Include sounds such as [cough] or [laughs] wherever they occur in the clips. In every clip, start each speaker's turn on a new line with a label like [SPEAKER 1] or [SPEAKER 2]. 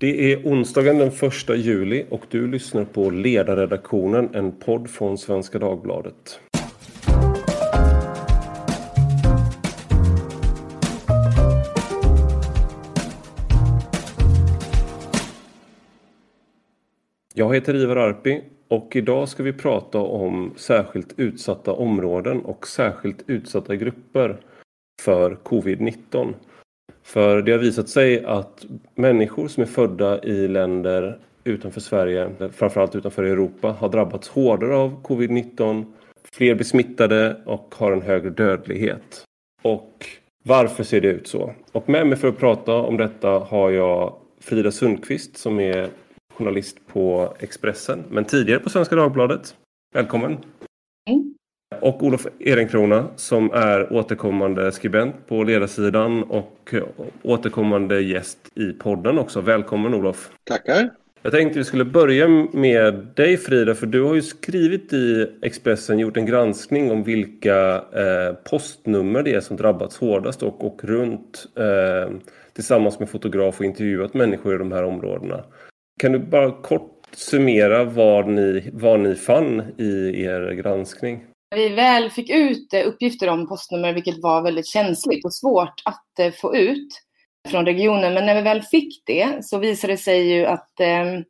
[SPEAKER 1] Det är onsdagen den 1 juli och du lyssnar på Ledarredaktionen, en podd från Svenska Dagbladet. Jag heter Ivar Arpi och idag ska vi prata om särskilt utsatta områden och särskilt utsatta grupper för covid-19. För det har visat sig att människor som är födda i länder utanför Sverige, framförallt utanför Europa, har drabbats hårdare av covid-19. Fler blir smittade och har en högre dödlighet. Och varför ser det ut så? Och med mig för att prata om detta har jag Frida Sundqvist som är journalist på Expressen, men tidigare på Svenska Dagbladet. Välkommen! Och Olof Ehrenkrona som är återkommande skribent på ledarsidan och återkommande gäst i podden också. Välkommen Olof!
[SPEAKER 2] Tackar!
[SPEAKER 1] Jag tänkte vi skulle börja med dig Frida, för du har ju skrivit i Expressen, gjort en granskning om vilka eh, postnummer det är som drabbats hårdast och, och runt eh, tillsammans med fotograf och intervjuat människor i de här områdena. Kan du bara kort summera vad ni, vad ni fann i er granskning?
[SPEAKER 3] Vi väl fick ut eh, uppgifter om postnummer, vilket var väldigt känsligt och svårt att eh, få ut från regionen, men när vi väl fick det så visade det sig ju att ehm,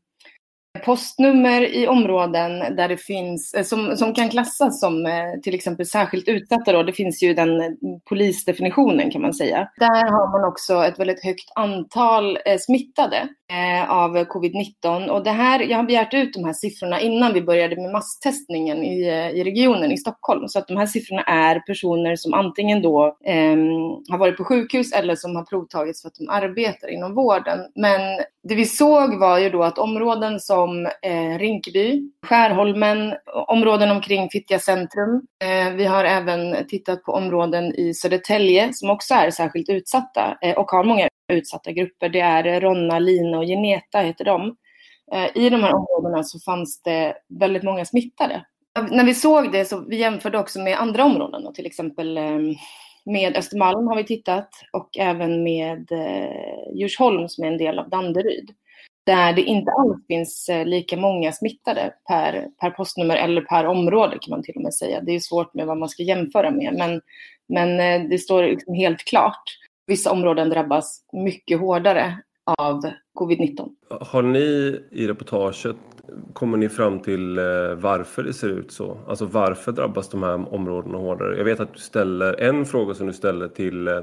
[SPEAKER 3] postnummer i områden där det finns, eh, som, som kan klassas som till exempel särskilt utsatta. Då. Det finns ju den polisdefinitionen kan man säga. Där har man också ett väldigt högt antal smittade Eh, av covid-19. Och det här, jag har begärt ut de här siffrorna innan vi började med masstestningen i, eh, i regionen i Stockholm. Så att de här siffrorna är personer som antingen då eh, har varit på sjukhus eller som har provtagits för att de arbetar inom vården. Men det vi såg var ju då att områden som eh, Rinkeby, Skärholmen, områden omkring Fittja centrum. Eh, vi har även tittat på områden i Södertälje som också är särskilt utsatta eh, och har många utsatta grupper. Det är Ronna, Lina och Geneta heter de. Eh, I de här områdena så fanns det väldigt många smittade. När vi såg det så vi jämförde också med andra områden, till exempel ehm, med Östermalm har vi tittat och även med eh, Djursholm som är en del av Danderyd. Där det inte alls finns eh, lika många smittade per, per postnummer eller per område kan man till och med säga. Det är svårt med vad man ska jämföra med men, men det står liksom helt klart. Vissa områden drabbas mycket hårdare av covid-19.
[SPEAKER 1] Har ni i reportaget kommer ni fram till eh, varför det ser ut så? Alltså varför drabbas de här områdena hårdare? Jag vet att du ställer en fråga som du ställer till eh,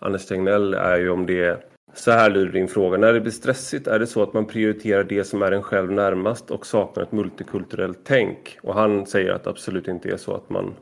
[SPEAKER 1] Anders Tegnell är ju om det så här lyder din fråga. När det blir stressigt är det så att man prioriterar det som är en själv närmast och saknar ett multikulturellt tänk. Och han säger att det absolut inte är så att man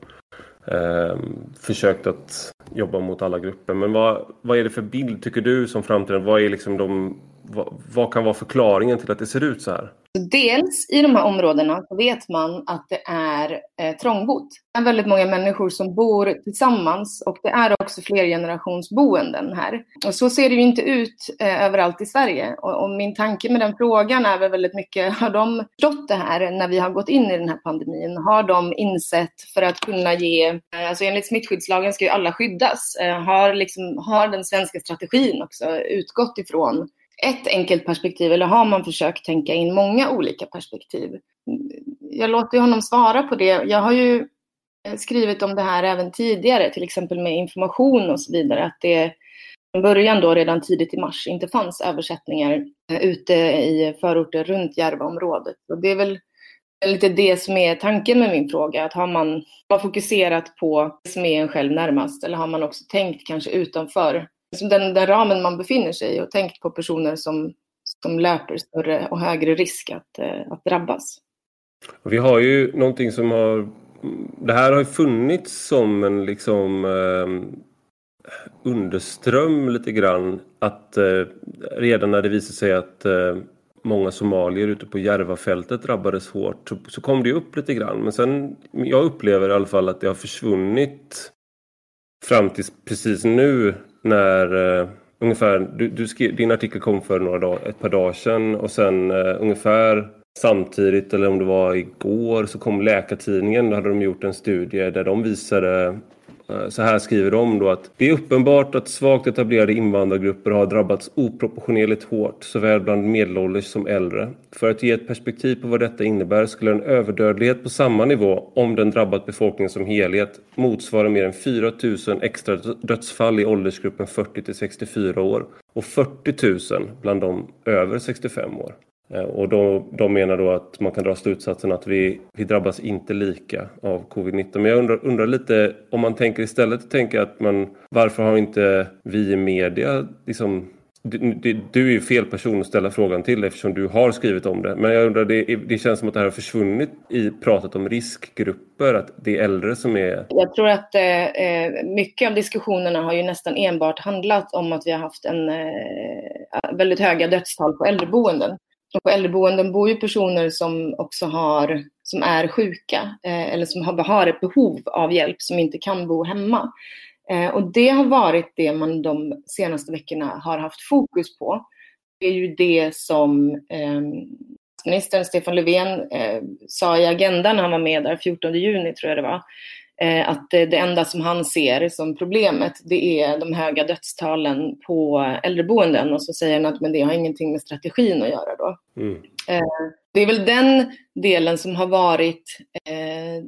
[SPEAKER 1] eh, försökt att jobba mot alla grupper. Men vad, vad är det för bild tycker du som framtiden? Vad är liksom de vad, vad, kan vara förklaringen till att det ser ut så här?
[SPEAKER 3] Dels i de här områdena så vet man att det är eh, trångbott. Det är väldigt många människor som bor tillsammans och det är också flergenerationsboenden här. Och så ser det ju inte ut eh, överallt i Sverige. Och, och, min tanke med den frågan är väl väldigt mycket, [laughs] har de förstått det här när vi har gått in i den här pandemin? Har de insett för att kunna ge, eh, alltså enligt smittskyddslagen ska ju alla skyddas. Eh, har, liksom, har den svenska strategin också utgått ifrån ett enkelt perspektiv eller har man försökt tänka in många olika perspektiv? Jag låter honom svara på det. Jag har ju eh, skrivit om det här även tidigare, till exempel med information och så vidare, att det från början då redan tidigt i mars inte fanns översättningar eh, ute i förorter runt Järvaområdet. Och det är väl lite det som är tanken med min fråga, att har man fokuserat på det som är en själv närmast eller har man också tänkt kanske utanför Liksom den, den ramen man befinner sig i och tänkt på personer som, som löper större och högre risk att, eh, att drabbas.
[SPEAKER 1] Vi har ju någonting som har... Det här har ju funnits som en liksom eh, underström lite grann. Att eh, redan när det visade sig att eh, många somalier ute på Järvafältet drabbades hårt så, så kom det upp lite grann. Men sen, jag upplever i alla fall att det har försvunnit fram till precis nu när eh, ungefär, du, du skrev, din artikel kom för några dag, ett par dagar sedan och sen eh, ungefär samtidigt eller om det var igår så kom Läkartidningen, då hade de gjort en studie där de visade Eh, så här skriver de då att det är uppenbart att svagt etablerade invandrargrupper har drabbats oproportionerligt hårt, såväl bland medelålders som äldre. För att ge ett perspektiv på vad detta innebär skulle en överdödlighet på samma nivå, om den drabbat befolkningen som helhet, motsvara mer än 4 000 extra dödsfall i åldersgruppen 40 till 64 år och 40 000 bland de över 65 år. Eh, och då, de menar då att man kan dra slutsatsen att vi, vi drabbas inte lika av covid-19. Men jag undrar, undrar lite om man tänker istället tänker att man varför har inte vi i media liksom du, du är ju fel person att ställa frågan till eftersom du har skrivit om det. Men jag undrar, det, det känns som att det här har försvunnit i pratet om riskgrupper, att det är äldre som är...
[SPEAKER 3] Jag tror att eh, eh mycket av diskussionerna har ju nästan enbart handlat om att vi har haft en eh, väldigt höga dödstal på äldreboenden. Och på äldreboenden bor ju personer som också har, som är sjuka eh, eller som har, har ett behov av hjälp som inte kan bo hemma. Eh, och det har varit det man de senaste veckorna har haft fokus på. Det är ju det som eh, Stefan Löfven eh, sa i Agenda när han var med där 14 juni tror jag det var. Eh, att det enda som han ser som problemet det är de höga dödstalen på äldreboenden och så säger han att men det har ingenting med strategin att göra då. Mm. Eh, det är väl den delen som har varit eh,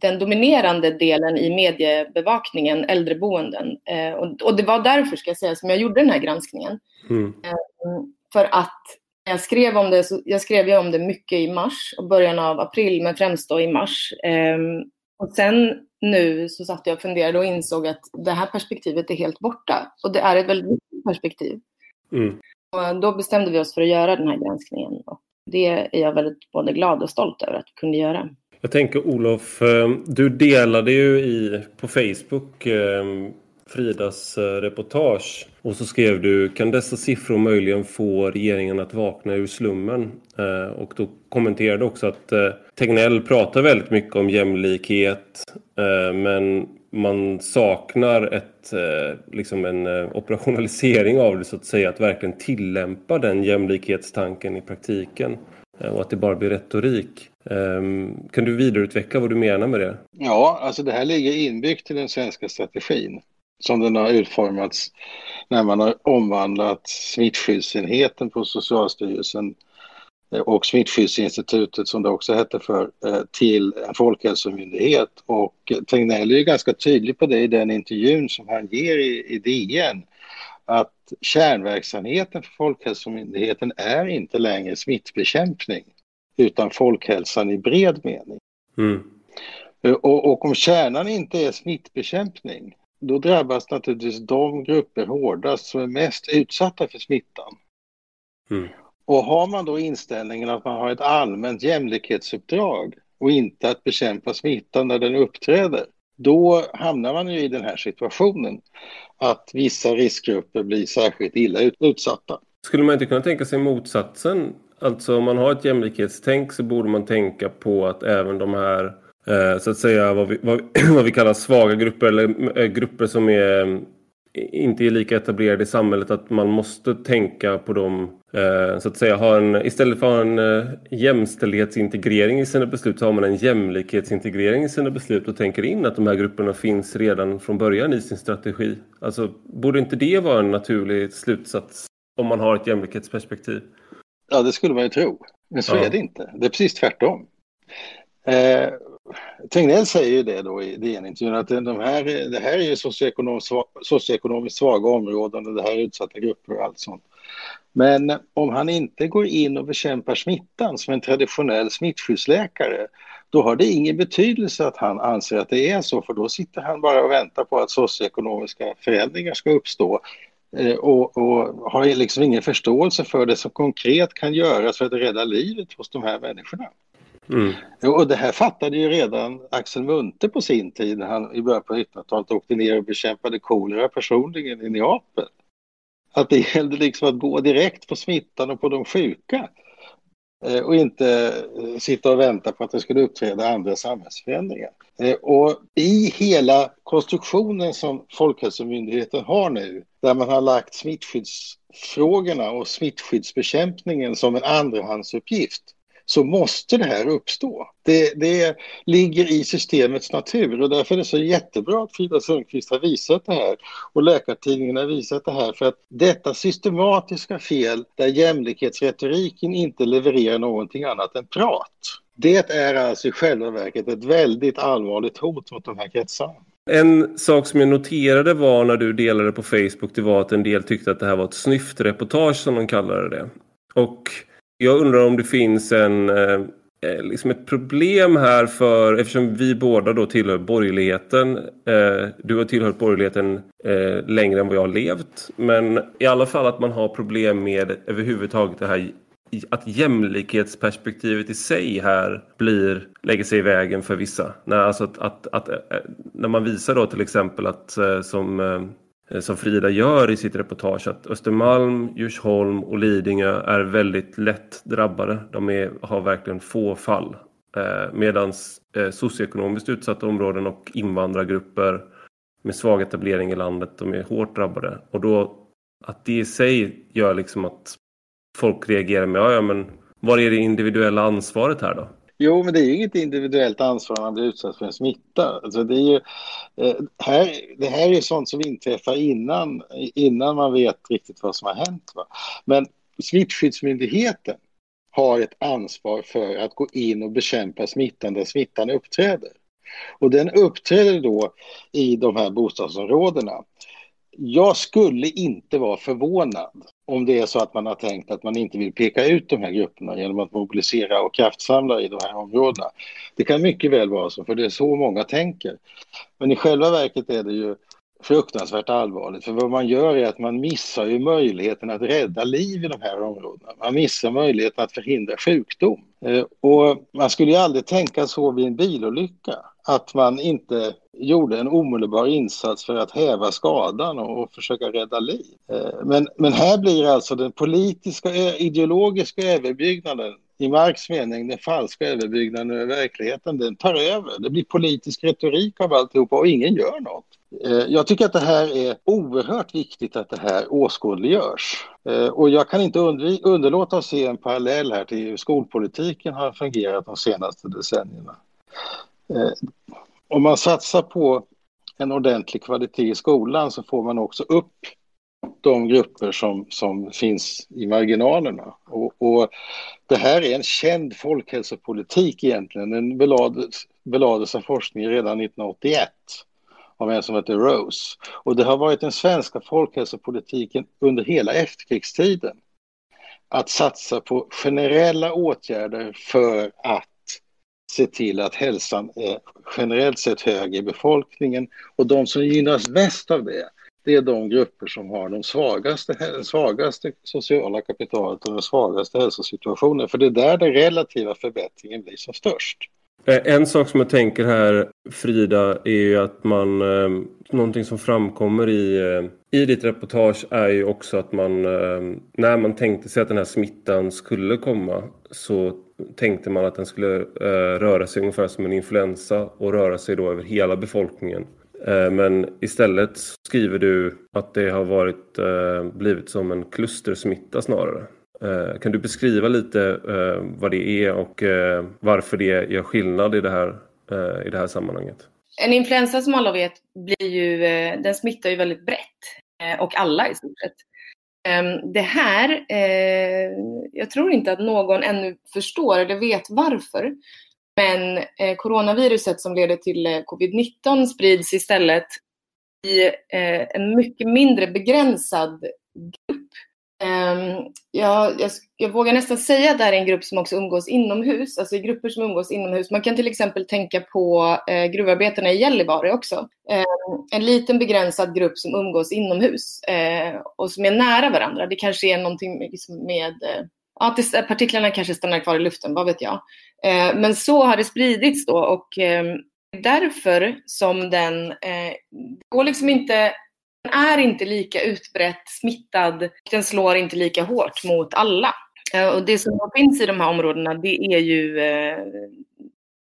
[SPEAKER 3] den dominerande delen i mediebevakningen, äldreboenden. Och det var därför, ska jag säga, som jag gjorde den här granskningen. Mm. För att jag skrev om det, jag skrev om det mycket i mars och början av april, men främst då i mars. Och sen nu så satt jag och funderade och insåg att det här perspektivet är helt borta. Och det är ett väldigt viktigt perspektiv. Mm. Och då bestämde vi oss för att göra den här granskningen. Och det är jag väldigt både glad och stolt över att vi kunde göra.
[SPEAKER 1] Jag tänker Olof, eh, du delade ju i, på Facebook eh, Fridas eh, reportage och så skrev du kan dessa siffror möjligen få regeringen att vakna ur slummen? Eh, och då kommenterade också att eh, Tegnell pratar väldigt mycket om jämlikhet men man saknar ett, liksom en operationalisering av det så att säga, att verkligen tillämpa den jämlikhetstanken i praktiken och att det bara blir retorik. Ehm, kan du vidareutveckla vad du menar med det?
[SPEAKER 2] Ja, alltså det här ligger inbyggt i den svenska strategin som den har utformats när man har omvandlat smittskyddsenheten på Socialstyrelsen och Smittskyddsinstitutet som det också hette för eh, till en folkhälsomyndighet. Och Tegnell är ganska tydlig på det i den intervjun som han ger i, i DN att kärnverksamheten för Folkhälsomyndigheten är inte längre smittbekämpning utan folkhälsan i bred mening. Mm. Eh, och, och om kärnan inte är smittbekämpning då drabbas naturligtvis de grupper hårdast som är mest utsatta för smittan. Mm. Och har man då inställningen att man har ett allmänt jämlikhetsuppdrag och inte att bekämpa smittan när den uppträder, då hamnar man ju i den här situationen att vissa riskgrupper blir särskilt illa utsatta.
[SPEAKER 1] Skulle man inte kunna tänka sig motsatsen? Alltså om man har ett jämlikhetstänk så borde man tänka på att även de här så att säga vad vi, vad, [clears throat] vad vi kallar svaga grupper eller eh, grupper som är mm, inte är lika etablerade i samhället att man måste tänka på dem eh, så att säga ha en, istället för att ha en jämställdhetsintegrering i sina beslut så har man en jämlikhetsintegrering i sina beslut och tänker in att de här grupperna finns redan från början i sin strategi. Alltså borde inte det vara en naturlig slutsats om man har ett jämlikhetsperspektiv?
[SPEAKER 2] Ja, det skulle man ju tro. Men så ja. är det inte. Det är precis tvärtom. Eh, Tegnell säger ju det då i DN-intervjun att de här, det här är ju socioekonomiskt, socioekonomiskt svaga områden och det här är utsatta grupper och allt sånt. Men om han inte går in och bekämpar smittan som en traditionell smittskyddsläkare då har det ingen betydelse att han anser att det är så för då sitter han bara och väntar på att socioekonomiska förändringar ska uppstå eh, och, och har liksom ingen förståelse för det som konkret kan göras för att rädda livet hos de här människorna. Mm. Och det här fattade ju redan Axel Munthe på sin tid när han i början på 1900-talet åkte ner och bekämpade kolera personligen i Neapel. Att det gällde liksom att gå direkt på smittan och på de sjuka eh, och inte eh, sitta och vänta på att det skulle uppträda andra samhällsförändringar. Eh, och i hela konstruktionen som Folkhälsomyndigheten har nu, där man har lagt smittskyddsfrågorna och smittskyddsbekämpningen som en andrahandsuppgift, så måste det här uppstå. Det, det ligger i systemets natur och därför är det så jättebra att Frida Sundqvist har visat det här och Läkartidningen har visat det här för att detta systematiska fel där jämlikhetsretoriken inte levererar någonting annat än prat. Det är alltså i själva verket ett väldigt allvarligt hot mot de här kretsarna.
[SPEAKER 1] En sak som jag noterade var när du delade på Facebook det var att en del tyckte att det här var ett snyftreportage som de kallade det. Och jag undrar om det finns en, eh, eh, liksom ett problem här för eftersom vi båda då tillhör borgerligheten. Eh, du har tillhört borgerligheten eh, längre än vad jag har levt. Men i alla fall att man har problem med överhuvudtaget det här att jämlikhetsperspektivet i sig här blir, lägger sig i vägen för vissa. När, alltså att, att, att, eh, när man visar då till exempel att eh, som, eh, Eh, som Frida gör i sitt reportage att Östermalm, Djursholm och Lidingö är väldigt lätt drabbade. De är, har verkligen få fall. Eh, Medan eh, socioekonomiskt utsatta områden och invandrargrupper med svag etablering i landet, de är hårt drabbade. Och då att det i sig gör liksom att folk reagerar med, ja, ja men var är det individuella ansvaret här då?
[SPEAKER 2] Jo, men det är ju inget individuellt ansvar om man blir utsatt för en smitta. Alltså det, är ju, eh, här, det här är sånt som inträffar innan, innan man vet riktigt vad som har hänt. Va? Men Smittskyddsmyndigheten har ett ansvar för att gå in och bekämpa smittan där smittan uppträder. Och den uppträder då i de här bostadsområdena. Jag skulle inte vara förvånad om det är så att man har tänkt att man inte vill peka ut de här grupperna genom att mobilisera och kraftsamla i de här områdena. Det kan mycket väl vara så, för det är så många tänker. Men i själva verket är det ju fruktansvärt allvarligt, för vad man gör är att man missar ju möjligheten att rädda liv i de här områdena. Man missar möjligheten att förhindra sjukdom. Eh, och man skulle ju aldrig tänka så vid en bilolycka, att man inte gjorde en omedelbar insats för att häva skadan och försöka rädda liv. Eh, men, men här blir alltså den politiska, eh, ideologiska överbyggnaden i Marx mening, den falska överbyggnaden över verkligheten, den tar över. Det blir politisk retorik av alltihopa och ingen gör något. Eh, jag tycker att det här är oerhört viktigt att det här åskådliggörs. Eh, och jag kan inte underlåta att se en parallell här till hur skolpolitiken har fungerat de senaste decennierna. Eh, om man satsar på en ordentlig kvalitet i skolan så får man också upp de grupper som, som finns i marginalerna. Och, och det här är en känd folkhälsopolitik egentligen. Den belades, belades av forskning redan 1981 av en som heter Rose. Och det har varit den svenska folkhälsopolitiken under hela efterkrigstiden. Att satsa på generella åtgärder för att se till att hälsan är generellt sett hög i befolkningen. Och de som gynnas mest av det, det är de grupper som har de svagaste, den svagaste sociala kapitalet och den svagaste hälsosituationen. För det är där den relativa förbättringen blir som störst.
[SPEAKER 1] Eh, en sak som jag tänker här Frida är ju att man eh, Någonting som framkommer i, eh, i ditt reportage är ju också att man eh, när man tänkte sig att den här smittan skulle komma så tänkte man att den skulle eh, röra sig ungefär som en influensa och röra sig då över hela befolkningen. Men istället skriver du att det har varit, blivit som en klustersmitta snarare. Eh, kan du beskriva lite eh, vad det är och eh, varför det gör skillnad i det här, i det här sammanhanget?
[SPEAKER 3] En influensa som alla vet blir ju, den smittar ju väldigt brett och alla i stort sett. Ehm, det här, jag tror inte att någon ännu förstår eller vet varför. Men coronaviruset som leder till covid-19 sprids istället i en mycket mindre begränsad grupp Ehm, jag, jag, jag, vågar nästan säga att det här är en grupp som också umgås inomhus, alltså grupper som umgås inomhus. Man kan till exempel tänka på eh, gruvarbetarna i Gällivare också. Um, en liten begränsad grupp som umgås inomhus eh, och som är nära varandra. Det kanske är någonting liksom med uh, Ja, partiklarna kanske stannar kvar i luften, vad vet jag. Eh, men så har det spridits då och ehm, därför som den eh, går liksom inte är inte lika utbrett smittad. Den slår inte lika hårt mot alla. Eh, och det som finns i de här områdena det är ju eh,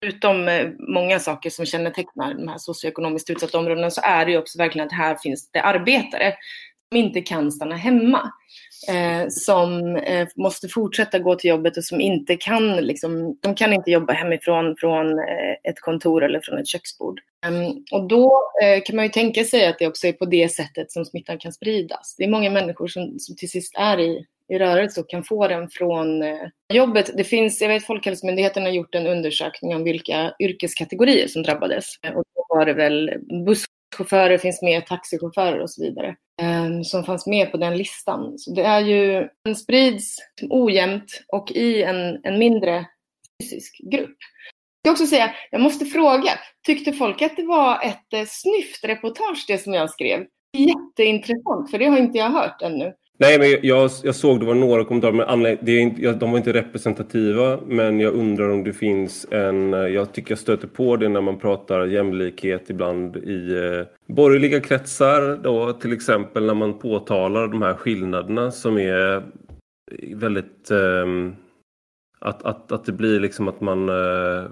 [SPEAKER 3] Utom Förutom många saker som kännetecknar de här socioekonomiskt utsatta områdena så är det ju också verkligen att här finns det arbetare som inte kan stanna hemma eh, som eh, måste fortsätta gå till jobbet och som inte kan, liksom, de kan inte jobba hemifrån från eh, ett kontor eller från ett köksbord. Um, och då eh, kan man ju tänka sig att det också är på det sättet som smittan kan spridas. Det är många människor som, som till sist är i, i rörelse och kan få den från eh, jobbet. Det finns, jag vet Folkhälsomyndigheten har gjort en undersökning om vilka yrkeskategorier som drabbades. Eh, och då var det väl Chaufförer finns med, taxichaufförer och så vidare. Ehm, som fanns med på den listan. Så det är ju, den sprids ojämnt och i en, en mindre fysisk grupp. Jag ska också säga, jag måste fråga, tyckte folk att det var ett eh, snyft reportage det som jag skrev? Jätteintressant, för det har inte jag hört ännu.
[SPEAKER 1] Nej, men jag, jag såg det var några kommentarer, men det är inte, de var inte representativa. Men jag undrar om det finns en... Eh, jag tycker jag stöter på det när man pratar jämlikhet ibland i eh, borgerliga kretsar. Då, till exempel när man påtalar de här skillnaderna som är väldigt... Eh, att, att, att det blir liksom att man... Eh,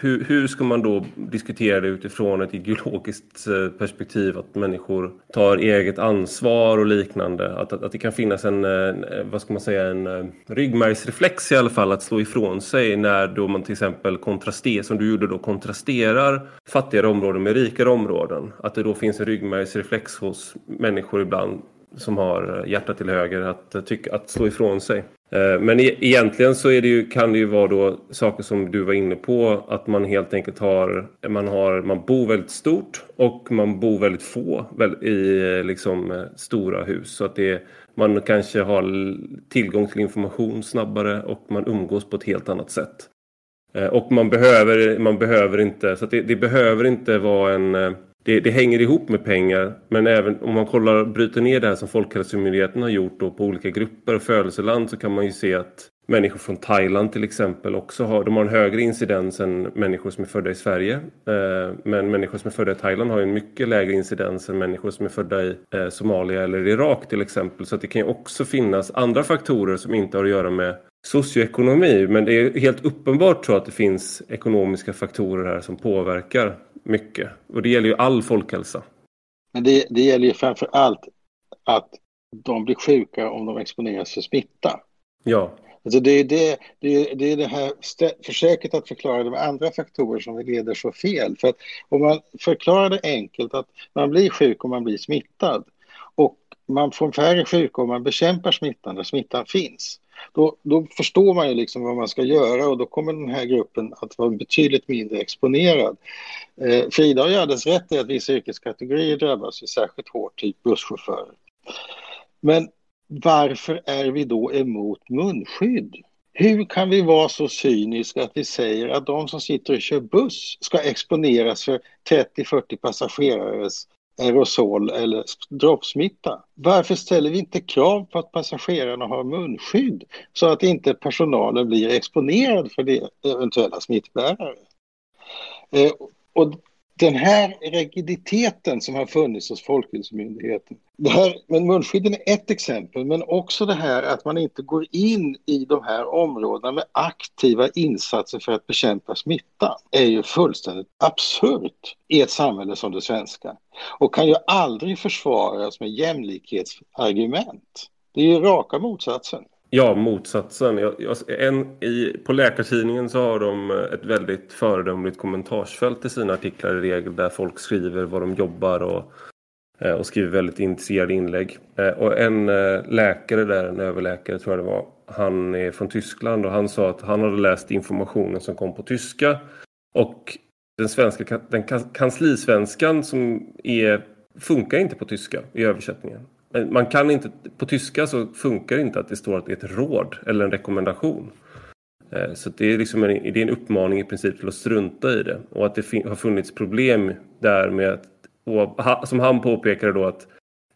[SPEAKER 1] hur, hur ska man då diskutera det utifrån ett ideologiskt eh, perspektiv? Att människor tar eget ansvar och liknande. Att, att, att det kan finnas en, eh, vad ska man säga, en ryggmärgsreflex i alla fall att slå ifrån sig när då man till exempel kontrasterar, som du gjorde då, kontrasterar fattigare områden med rikare områden. Att det då finns en ryggmärgsreflex hos människor ibland som har eh, hjärtat till höger att, eh, tycka, att slå ifrån sig. Eh, men e-, egentligen så är det ju, kan det ju vara då saker som du var inne på att man helt enkelt har man, har, man bor väldigt stort och man bor väldigt få i liksom stora hus. Så att det, man kanske har tillgång till information snabbare och man umgås på ett helt annat sätt. Och man behöver, man behöver inte, så det, det behöver inte vara en det, det, hänger ihop med pengar. Men även om man kollar, bryter ner det här som Folkhälsomyndigheten har gjort då på olika grupper och födelseland så kan man ju se att människor från Thailand till exempel också har, de har en högre incidens än människor som är födda i Sverige. Eh, men människor som är födda i Thailand har en mycket lägre incidens än människor som är födda i eh, Somalia eller Irak till exempel. Så det kan ju också finnas andra faktorer som inte har att göra med socioekonomi. Men det är helt uppenbart så att det finns ekonomiska faktorer här som påverkar mycket. Och det gäller ju all folkhälsa.
[SPEAKER 2] Men det, det gäller ju framför allt att de blir sjuka om de exponeras för smitta.
[SPEAKER 1] Ja.
[SPEAKER 2] Alltså det, är det, det, är, det är det här försöket att förklara de andra faktorer som leder så fel. För att om man förklarar det enkelt att man blir sjuk om man blir smittad och man får färre sjuka om man bekämpar smittan där smittan finns. Då, då, förstår man ju liksom vad man ska göra och då kommer den här gruppen att vara betydligt mindre exponerad. Eh, Frida har ju alldeles rätt i att vissa yrkeskategorier drabbas ju särskilt hårt, typ busschaufförer. Men varför är vi då emot munskydd? Hur kan vi vara så cyniska att vi säger att de som sitter och kör buss ska exponeras för 30-40 passagerares aerosol eller droppsmitta. Varför ställer vi inte krav på att passagerarna har munskydd så att inte personalen blir exponerad för det eventuella smittbärare? Eh, och den här rigiditeten som har funnits hos Folkhälsomyndigheten. Det här, med munskydden är ett exempel, men också det här att man inte går in i de här områdena med aktiva insatser för att bekämpa smitta är ju fullständigt absurt i ett samhälle som det svenska och kan ju aldrig försvaras med jämlikhetsargument. Det är ju raka motsatsen.
[SPEAKER 1] Ja, motsatsen. Jag, jag, en, i, på Läkartidningen så har de eh, ett väldigt föredömligt kommentarsfält i sina artiklar i regel där folk skriver vad de jobbar och, eh, och skriver väldigt intresserade inlägg. Eh, och en läkare där, en överläkare tror jag det var, han är från Tyskland och han sa att han hade läst informationen som kom på tyska och den svenska den kanslisvenskan som är, funkar inte på tyska i översättningen. Eh, man kan inte, på tyska så funkar det inte att det står att det är ett råd eller en rekommendation. Eh, så det är, liksom en, det är en uppmaning i princip till att strunta i det. Och att det har funnits problem där med att, och som han påpekade då att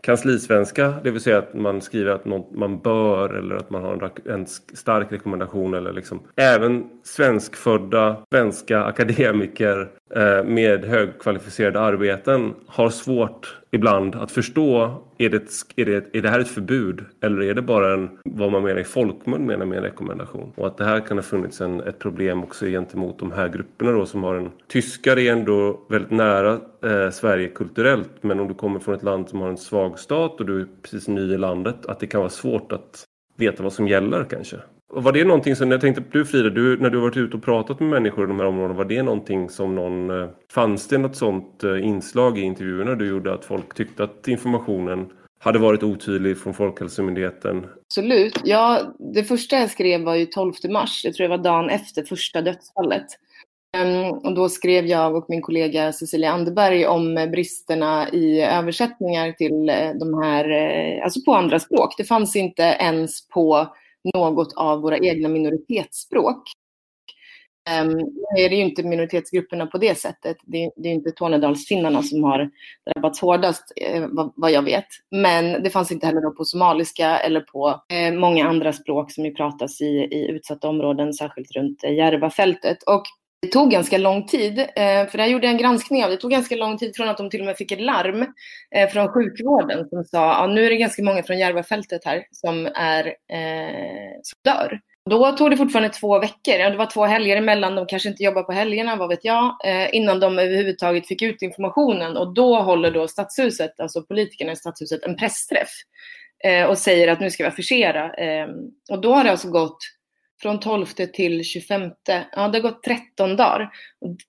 [SPEAKER 1] kanslisvenska, det vill säga att man skriver att något man bör eller att man har en, en stark rekommendation eller liksom även svenskfödda svenska akademiker Eh, med högkvalificerade arbeten har svårt ibland att förstå är det, är, det, är det här ett förbud eller är det bara en, vad man menar i folkmun menar med en rekommendation. Och att det här kan ha funnits en, ett problem också gentemot de här grupperna då som har en... Tyskar är ändå väldigt nära eh, Sverige kulturellt men om du kommer från ett land som har en svag stat och du är precis ny i landet att det kan vara svårt att veta vad som gäller kanske. Var det någonting som, jag tänkte du Frida, du, när du varit ute och pratat med människor i de här områdena, var det någonting som någon, eh, fanns det något sånt eh, inslag i intervjuerna du gjorde att folk tyckte att informationen hade varit otydlig från Folkhälsomyndigheten?
[SPEAKER 3] Absolut. Ja, det första jag skrev var ju 12 mars, jag tror det var dagen efter första dödsfallet. Ehm, och då skrev jag och min kollega Cecilia Anderberg om eh, bristerna i översättningar till de här, alltså på andra språk. Det fanns inte ens på något av våra egna minoritetsspråk. Um, nu är det ju inte minoritetsgrupperna på det sättet. Det, är, det är inte Tornedalsfinnarna som har drabbats hårdast, eh, vad, vad, jag vet. Men det fanns inte heller på somaliska eller på eh, många andra språk som ju pratas i, i utsatta områden, särskilt runt eh, Järvafältet. Och det tog ganska lång tid, eh, för det här gjorde jag en granskning av. Det tog ganska lång tid från att de till och med fick ett larm eh, från sjukvården som sa att nu är det ganska många från Järvafältet här som, är, eh, som dör. Då tog det fortfarande två veckor, det var två helger emellan, de kanske inte jobbar på helgerna, vad vet jag, eh, innan de överhuvudtaget fick ut informationen. Och då håller då stadshuset, alltså politikerna i stadshuset, en pressträff och säger att nu ska vi affischera. Och då har det alltså gått från 12 till 25. Ja, det har gått 13 dagar.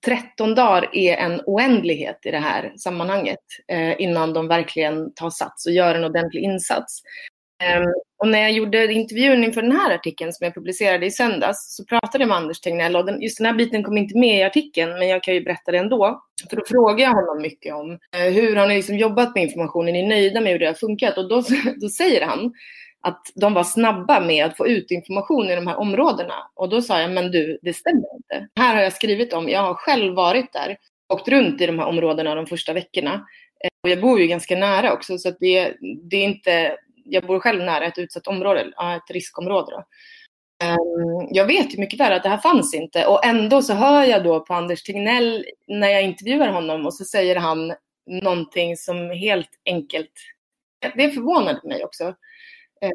[SPEAKER 3] 13 dagar är en oändlighet i det här sammanhanget eh, innan de verkligen tar sats och gör en ordentlig insats. Eh, och när jag gjorde intervjun inför den här artikeln som jag publicerade i söndags så pratade jag med Anders Tegnell och den, just den här biten kom inte med i artikeln men jag kan ju berätta det ändå. För då frågade jag honom mycket om eh, hur har ni liksom jobbat med informationen, är ni nöjda med hur det har funkat? Och då, [laughs] då säger han att de var snabba med att få ut information i de här områdena. Och då sa jag, men du, det stämmer inte. Här har jag skrivit om, jag har själv varit där, åkt runt i de här områdena de första veckorna. Eh, och jag bor ju ganska nära också, så att det, det är inte, jag bor själv nära ett utsatt område, ett riskområde. Då. Ehm, jag vet ju mycket väl att det här fanns inte och ändå så hör jag då på Anders Tegnell när jag intervjuar honom och så säger han någonting som helt enkelt, det förvånade mig också.
[SPEAKER 1] Eh,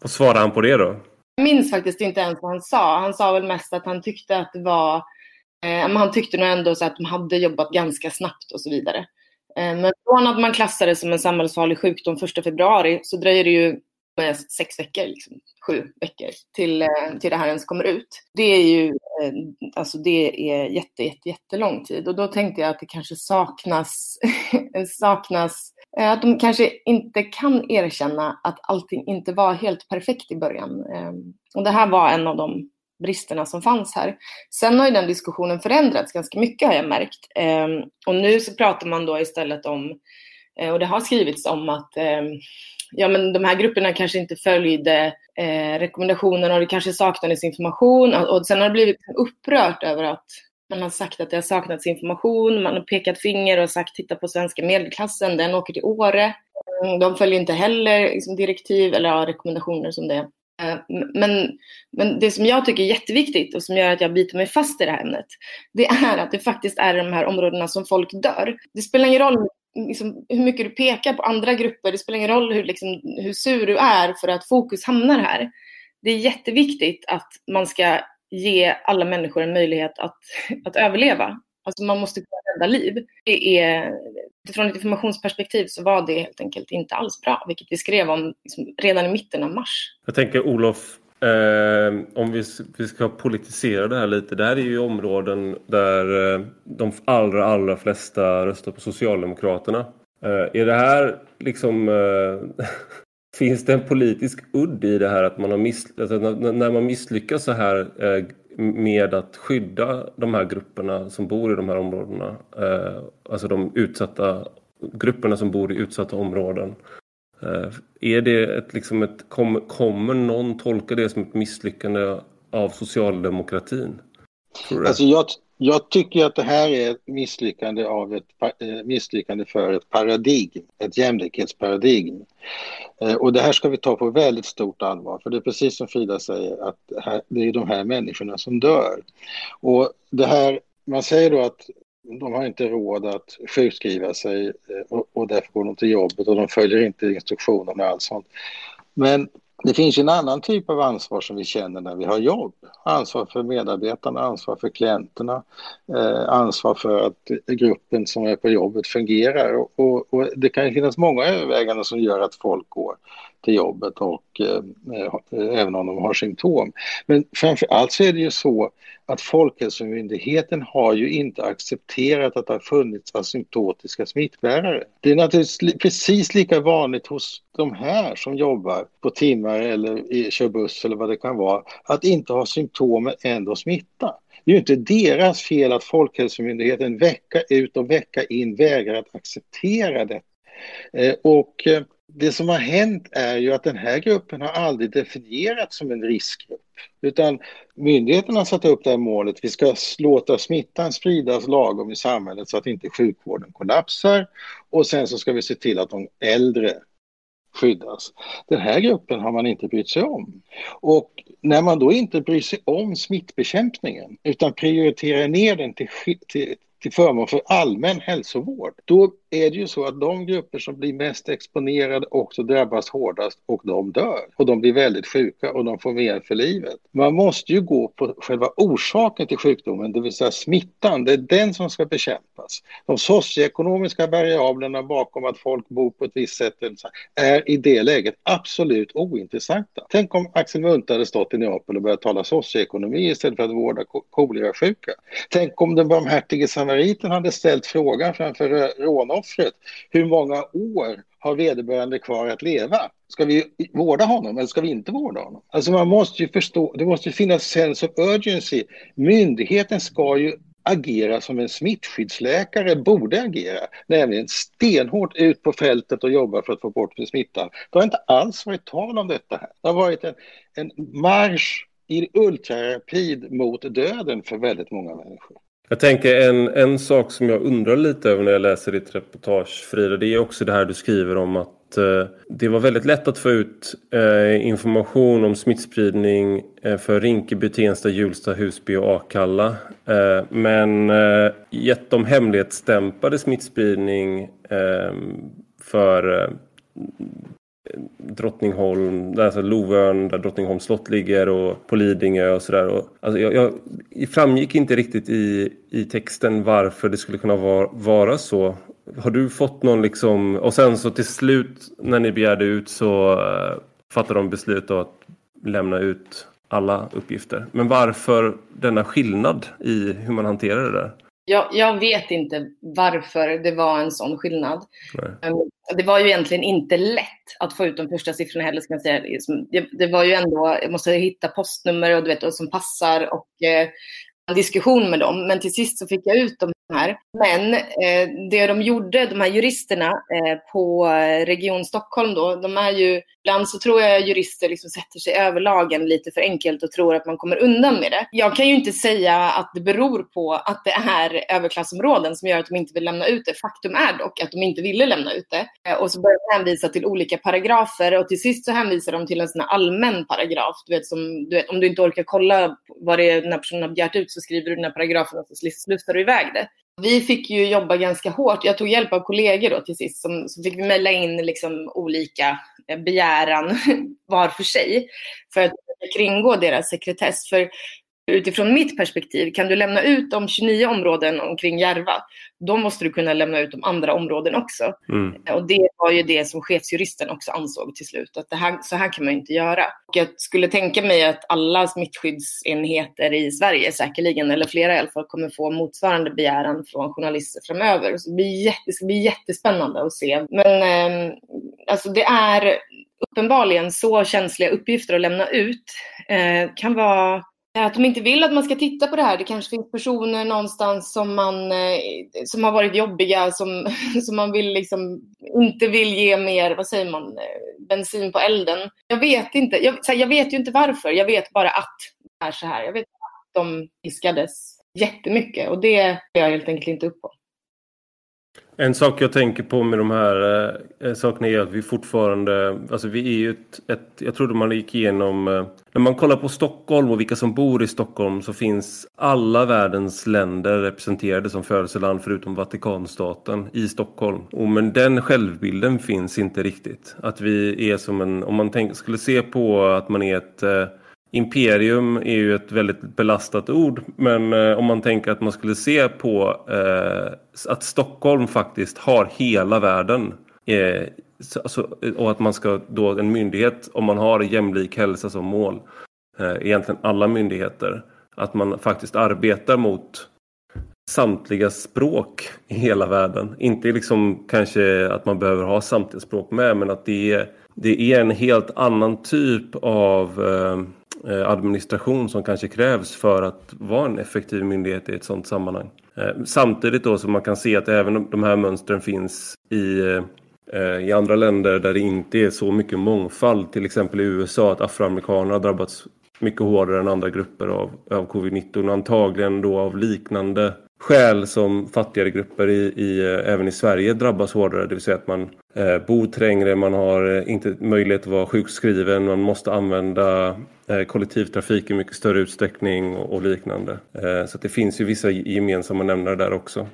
[SPEAKER 1] Vad svarade han på det då?
[SPEAKER 3] Jag minns faktiskt inte ens vad han sa. Han sa väl mest att han tyckte att det var, eh, men han tyckte nog ändå så att de hade jobbat ganska snabbt och så vidare. Eh, men från att man klassade det som en samhällsfarlig sjukdom 1 februari så dröjer det ju sex veckor, liksom, sju veckor till, eh, till det här ens kommer ut. Det är ju eh, alltså det är jätte, jätte, jättelång tid och då tänkte jag att det kanske saknas, [laughs] saknas Eh, att de kanske inte kan erkänna att allting inte var helt perfekt i början. Ehm, och det här var en av de bristerna som fanns här. Sen har ju den diskussionen förändrats ganska mycket har jag märkt. Ehm, och nu så pratar man då istället om, eh, och det har skrivits om att ehm, ja, men de här grupperna kanske inte följde eh, rekommendationerna och det kanske saknades information. Och, och sen har det blivit upprört över att man har sagt att det har saknats information, man har pekat finger och sagt titta på svenska medelklassen, den åker till Åre. Mm, de följer inte heller liksom, direktiv eller ja, rekommendationer som det. Eh, men, men det som jag tycker är jätteviktigt och som gör att jag biter mig fast i det här ämnet, det är att det faktiskt är de här områdena som folk dör. Det spelar ingen roll liksom, hur mycket du pekar på andra grupper. Det spelar ingen roll hur, liksom, hur sur du är för att fokus hamnar här. Det är jätteviktigt att man ska ge alla människor en möjlighet att, att överleva. Alltså man måste kunna rädda liv. Det är, utifrån ett informationsperspektiv så var det helt enkelt inte alls bra, vilket vi skrev om liksom, redan i mitten av mars.
[SPEAKER 1] Jag tänker Olof, Eh, om vi, vi ska politisera det här lite. Det här är ju områden där eh, de allra, allra flesta röstar på Socialdemokraterna. Eh, är det här liksom... Eh, [laughs] Finns det en politisk udd i det här att man har miss, alltså när, man misslyckas så här eh, med att skydda de här grupperna som bor i de här områdena? Eh, alltså de utsatta grupperna som bor i utsatta områden. Eh, är det ett, liksom ett, kommer, kommer någon tolka det som ett misslyckande av socialdemokratin?
[SPEAKER 2] Alltså jag, jag tycker att det här är ett misslyckande, av ett, eh, misslyckande för ett paradigm, ett jämlikhetsparadigm. Eh, och det här ska vi ta på väldigt stort allvar, för det är precis som Frida säger, att det är de här människorna som dör. Och det här man säger då att de har inte råd att sjukskriva sig eh, och, och därför går de till jobbet och de följer inte instruktionerna och allt sånt. Men det finns en annan typ av ansvar som vi känner när vi har jobb. Ansvar för medarbetarna, ansvar för klienterna, eh, ansvar för att gruppen som är på jobbet fungerar. Och, och, och det kan finnas många överväganden som gör att folk går till jobbet och eh, även om de har symptom. Men framför allt så är det ju så att Folkhälsomyndigheten har ju inte accepterat att det har funnits asymptotiska smittbärare. Det är naturligtvis precis lika vanligt hos de här som jobbar på timmar eller kör buss eller vad det kan vara, att inte ha symptom men ändå smitta. Det är ju inte deras fel att Folkhälsomyndigheten vecka ut och vecka in vägrar att acceptera det. Eh, och eh, det som har hänt är ju att den här gruppen har aldrig definierats som en riskgrupp. Utan myndigheterna har satt upp det här målet, vi ska låta smittan spridas lagom i samhället så att inte sjukvården kollapsar. Och sen så ska vi se till att de äldre skyddas. Den här gruppen har man inte brytt sig om. Och när man då inte bryr sig om smittbekämpningen utan prioriterar ner den till, till, till förmån för allmän hälsovård, då är det ju så att de grupper som blir mest exponerade också drabbas hårdast och de dör. Och de blir väldigt sjuka och de får mer för livet. Man måste ju gå på själva orsaken till sjukdomen, det vill säga smittan. Det är den som ska bekämpas. De socioekonomiska variablerna bakom att folk bor på ett visst sätt är i det läget absolut ointressanta. Tänk om Axel Munthe hade stått i Neapel och börjat tala socioekonomi istället för att vårda kolera-sjuka. Tänk om den barmhärtige samariten hade ställt frågan framför rånaren brottsoffret, hur många år har vederbörande kvar att leva? Ska vi vårda honom eller ska vi inte vårda honom? Alltså man måste ju förstå, det måste finnas sense of urgency. Myndigheten ska ju agera som en smittskyddsläkare borde agera, nämligen stenhårt ut på fältet och jobba för att få bort smittan. Det har inte alls varit tal om detta här. Det har varit en, en marsch i ultrarapid mot döden för väldigt många människor.
[SPEAKER 1] Jag tänker en, en sak som jag undrar lite över när jag läser ditt reportage Frida. Det är också det här du skriver om att eh, det var väldigt lätt att få ut eh, information om smittspridning eh, för Rinkeby, Tensta, Hjulsta, Husby och Akalla. Eh, men eh, gett dem hemlighetsstämpade smittspridning eh, för eh, Drottningholm, alltså Lovön där Drottningholms slott ligger och på Lidingö och sådär. Alltså jag, jag, framgick inte riktigt i, i texten varför det skulle kunna vara, vara så. Har du fått någon liksom, och sen så till slut när ni begärde ut så uh, fattade de beslut att lämna ut alla uppgifter. Men varför denna skillnad i hur man hanterar det där?
[SPEAKER 3] Jag, jag, vet inte varför det var en sån skillnad. Ehm, det var ju egentligen inte lätt att få ut de första siffrorna heller. Ska jag säga. Det, det var ju ändå, jag måste hitta postnummer och, du vet, och som passar och eh, en diskussion med dem. Men till sist så fick jag ut de här. Men eh, det de gjorde, de här juristerna eh, på Region Stockholm då, de är ju, ibland så tror jag jurister liksom sätter sig över lagen lite för enkelt och tror att man kommer undan med det. Jag kan ju inte säga att det beror på att det är överklassområden som gör att de inte vill lämna ut det. Faktum är dock att de inte ville lämna ut det. Eh, och så börjar de hänvisa till olika paragrafer och till sist så hänvisar de till en sån här allmän paragraf. Du vet, som, du vet, om du inte orkar kolla vad det är den här personen har begärt ut så skriver du den här paragrafen och så slussar du iväg det. Vi fick ju jobba ganska hårt. Jag tog hjälp av kollegor då till sist. Som, så fick vi mejla in liksom olika eh, begäran [laughs] var för sig för att kringgå deras sekretess. För utifrån mitt perspektiv, kan du lämna ut de 29 områden omkring Järva, då måste du kunna lämna ut de andra områden också. Mm. Och det var ju det som chefsjuristen också ansåg till slut, att det här, så här kan man inte göra. Och jag skulle tänka mig att alla smittskyddsenheter i Sverige säkerligen, eller flera i alla fall, kommer få motsvarande begäran från journalister framöver. Så det, blir jätte, det ska bli jättespännande att se. Men eh, alltså det är uppenbarligen så känsliga uppgifter att lämna ut. Eh, kan vara att de inte vill att man ska titta på det här. Det kanske finns personer någonstans som, man, eh, som har varit jobbiga, som, [laughs] som man vill liksom, inte vill ge mer, vad säger man, eh, bensin på elden. Jag vet inte. Jag, jag vet ju inte varför. Jag vet bara att det är så här. Jag vet att de fiskades jättemycket och det är jag helt enkelt inte upp på.
[SPEAKER 1] En sak jag tänker på med de här eh, eh, sakerna är att vi fortfarande, alltså vi är ju ett, ett, jag trodde man gick igenom, eh, när man kollar på Stockholm och vilka som bor i Stockholm så finns alla världens länder representerade som födelseland förutom Vatikanstaten i Stockholm. Och men den självbilden finns inte riktigt. Att vi är som en, om man tänk, skulle se på att man är ett eh, Imperium är ju ett väldigt belastat ord men eh, om man tänker att man skulle se på eh, att Stockholm faktiskt har hela världen eh, så, alltså, och att man ska då en myndighet om man har jämlik hälsa som mål eh, egentligen alla myndigheter att man faktiskt arbetar mot samtliga språk i hela världen. Inte liksom kanske att man behöver ha samtliga språk med men att det är, det är en helt annan typ av eh, Eh, Eh, administration som kanske krävs för att vara en effektiv myndighet i ett sådant sammanhang. Eh, samtidigt då som man kan se att även de här mönstren finns i, eh, i andra länder där det inte är så mycket mångfald. Till exempel i USA att afroamerikaner har drabbats mycket hårdare än andra grupper av, av covid-19. Antagligen då av liknande skäl som fattigare grupper i, i, även i Sverige drabbas hårdare. Det vill säga att man eh, bor trängre, man har inte möjlighet att vara sjukskriven, man måste använda Eh, kollektivtrafik i mycket större utsträckning och liknande. Eh, så det finns ju vissa gemensamma nämnare där också.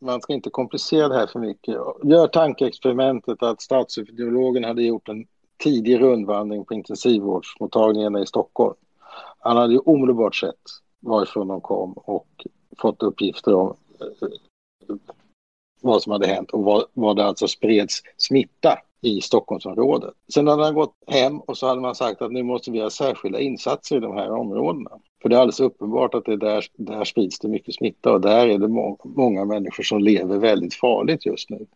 [SPEAKER 2] Man ska inte komplicera det här för mycket. Gör tankeexperimentet att statsepidemiologen hade gjort en tidig rundvandring på intensivvårdsmottagningarna i Stockholm. Han hade ju omedelbart sett varifrån de kom och fått uppgifter om eh, vad som hade hänt och vad, vad det alltså spreds smitta i Stockholmsområdet. Sen hade han gått hem och så hade man sagt att nu måste vi ha särskilda insatser i de här områdena. För det är alldeles uppenbart att det där, där sprids det mycket smitta och där är det må många människor som lever väldigt farligt just nu.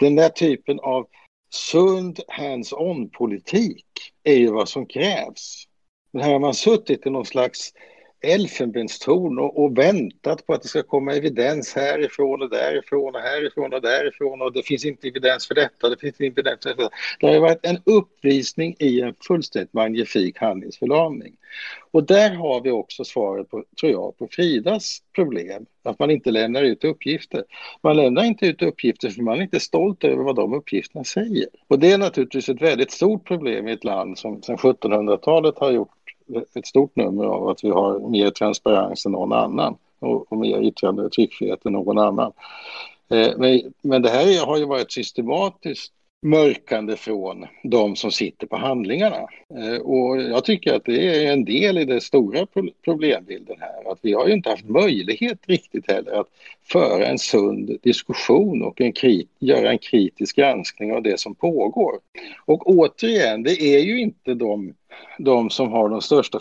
[SPEAKER 2] Den där typen av sund hands-on-politik är ju vad som krävs. Men här har man suttit i någon slags elfenbenstorn och, och väntat på att det ska komma evidens härifrån och därifrån och härifrån och därifrån och det finns inte evidens för detta, det finns inte evidens för detta. Det har varit en uppvisning i en fullständigt magnifik handlingsförlamning. Och där har vi också svaret på, tror jag, på Fridas problem, att man inte lämnar ut uppgifter. Man lämnar inte ut uppgifter för man är inte stolt över vad de uppgifterna säger. Och det är naturligtvis ett väldigt stort problem i ett land som sedan 1700-talet har gjort ett stort nummer av att vi har mer transparens än någon annan och, och mer yttrande och tryckfrihet än någon annan. Eh, men, men det här har ju varit systematiskt mörkande från de som sitter på handlingarna. Eh, och jag tycker att det är en del i den stora problembilden här. Att vi har ju inte haft möjlighet riktigt heller att föra en sund diskussion och en krit göra en kritisk granskning av det som pågår. Och återigen, det är ju inte de de som har de största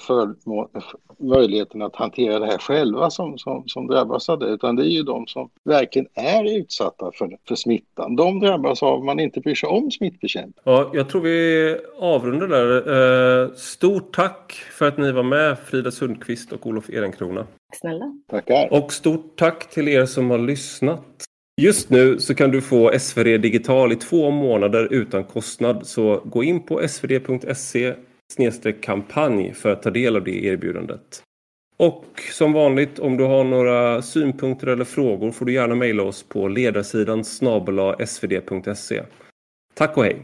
[SPEAKER 2] möjligheterna att hantera det här själva som, som, som drabbas av det, utan det är ju de som verkligen är utsatta för, för smittan. De drabbas av att man inte bryr sig om smittbekämpning.
[SPEAKER 1] Ja, jag tror vi avrundar där. Eh, stort tack för att ni var med, Frida Sundqvist och Olof Ehrenkrona.
[SPEAKER 3] Tack snälla.
[SPEAKER 2] Tackar.
[SPEAKER 1] Och stort tack till er som har lyssnat. Just nu så kan du få SvD Digital i två månader utan kostnad. Så gå in på svd.se kampanj för att ta del av det erbjudandet. Och som vanligt om du har några synpunkter eller frågor får du gärna mejla oss på ledarsidan svd.se. Tack och hej!